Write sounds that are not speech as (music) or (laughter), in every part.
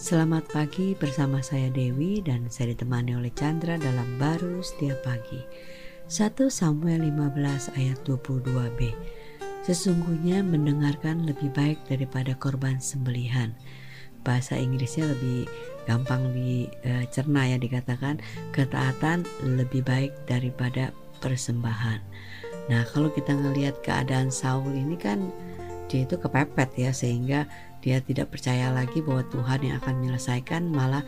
Selamat pagi bersama saya Dewi dan saya ditemani oleh Chandra dalam Baru Setiap Pagi. 1 Samuel 15 ayat 22b. Sesungguhnya mendengarkan lebih baik daripada korban sembelihan. Bahasa Inggrisnya lebih gampang dicerna ya dikatakan ketaatan lebih baik daripada persembahan. Nah, kalau kita ngelihat keadaan Saul ini kan dia itu kepepet ya sehingga dia tidak percaya lagi bahwa Tuhan yang akan menyelesaikan malah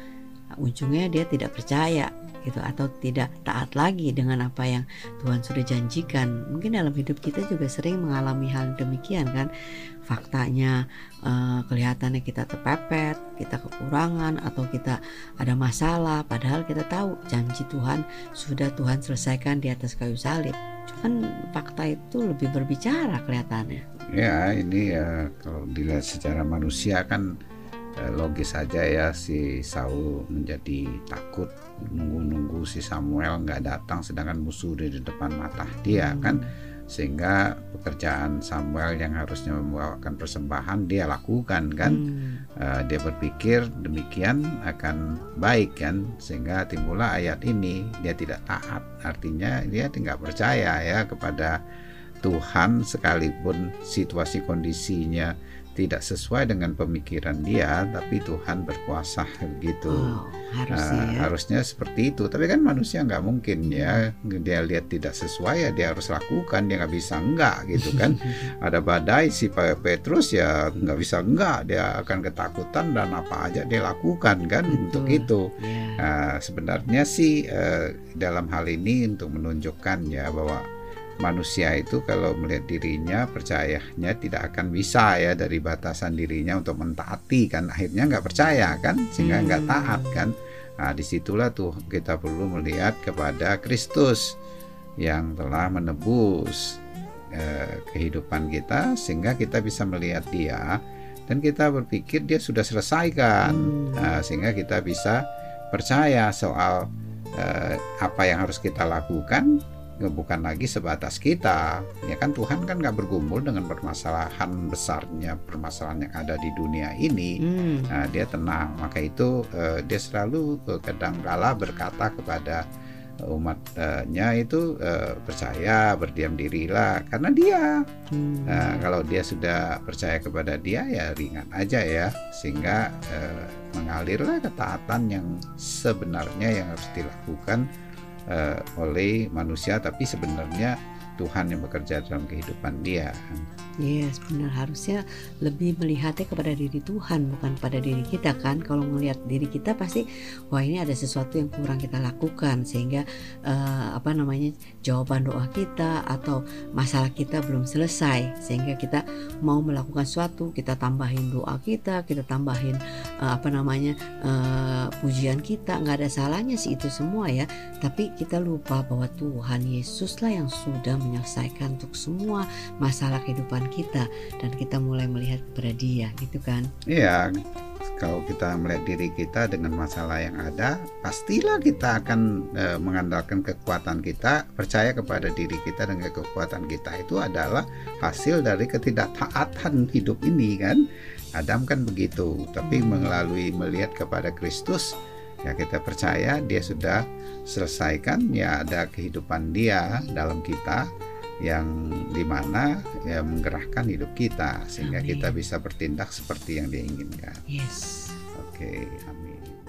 ujungnya dia tidak percaya gitu atau tidak taat lagi dengan apa yang Tuhan sudah janjikan. Mungkin dalam hidup kita juga sering mengalami hal demikian kan. Faktanya uh, kelihatannya kita terpepet, kita kekurangan atau kita ada masalah padahal kita tahu janji Tuhan sudah Tuhan selesaikan di atas kayu salib. Cuman fakta itu lebih berbicara kelihatannya. Ya, ini ya kalau dilihat secara manusia kan eh, logis saja ya si Saul menjadi takut nunggu-nunggu si Samuel nggak datang sedangkan musuh di depan mata dia kan sehingga pekerjaan Samuel yang harusnya membawakan persembahan dia lakukan kan? Hmm. uh, dia berpikir demikian akan baik kan? Sehingga timbullah ayat ini dia tidak taat. Artinya dia tidak percaya ya kepada Tuhan sekalipun situasi kondisinya tidak sesuai dengan pemikiran dia, tapi Tuhan berkuasa begitu. Wow, harusnya, uh, ya. harusnya seperti itu. Tapi kan manusia nggak mungkin ya, dia lihat tidak sesuai ya dia harus lakukan, dia nggak bisa enggak gitu kan. (laughs) Ada badai si Petrus ya nggak bisa enggak, dia akan ketakutan dan apa aja dia lakukan kan Betul. untuk itu. Yeah. Ya. Uh, sebenarnya sih uh, dalam hal ini untuk menunjukkan ya bahwa manusia itu kalau melihat dirinya percayanya tidak akan bisa ya dari batasan dirinya untuk mentaati kan akhirnya nggak percaya kan sehingga nggak hmm. taat kan nah di situlah tuh kita perlu melihat kepada Kristus yang telah menebus eh, kehidupan kita sehingga kita bisa melihat dia dan kita berpikir dia sudah selesaikan hmm. nah, sehingga kita bisa percaya soal eh, apa yang harus kita lakukan bukan lagi sebatas kita. Ya kan Tuhan kan nggak bergumul dengan permasalahan besarnya permasalahan yang ada di dunia ini. Hmm. nah, dia tenang. Maka itu uh, dia selalu uh, kadang kala berkata kepada umatnya itu uh, percaya berdiam dirilah. Karena dia. Hmm. uh, kalau dia sudah percaya kepada dia ya ringan aja ya. Sehingga uh, mengalirlah ketaatan yang sebenarnya yang harus dilakukan uh, oleh manusia tapi sebenarnya Tuhan yang bekerja dalam kehidupan dia. Yes, benar harusnya lebih melihatnya kepada diri Tuhan bukan pada diri kita kan. Kalau melihat diri kita pasti wah ini ada sesuatu yang kurang kita lakukan sehingga uh, apa namanya jawaban doa kita atau masalah kita belum selesai sehingga kita mau melakukan sesuatu kita tambahin doa kita kita tambahin uh, apa namanya uh, pujian kita nggak ada salahnya sih itu semua ya. Tapi kita lupa bahwa Tuhan Yesus lah yang sudah menyelesaikan untuk semua masalah kehidupan kita. Dan kita mulai melihat kepada Dia gitu kan? Iya kalau kita melihat diri kita dengan masalah yang ada pastilah kita akan e, mengandalkan kekuatan kita percaya kepada diri kita dengan kekuatan kita. Itu adalah hasil dari ketidaktaatan hidup ini kan? Adam kan begitu tapi melalui melihat kepada Kristus ya kita percaya dia sudah selesaikan ya ada kehidupan dia dalam kita yang di mana ya menggerakkan hidup kita sehingga amin. kita bisa bertindak seperti yang dia inginkan. Yes. Oke, amin.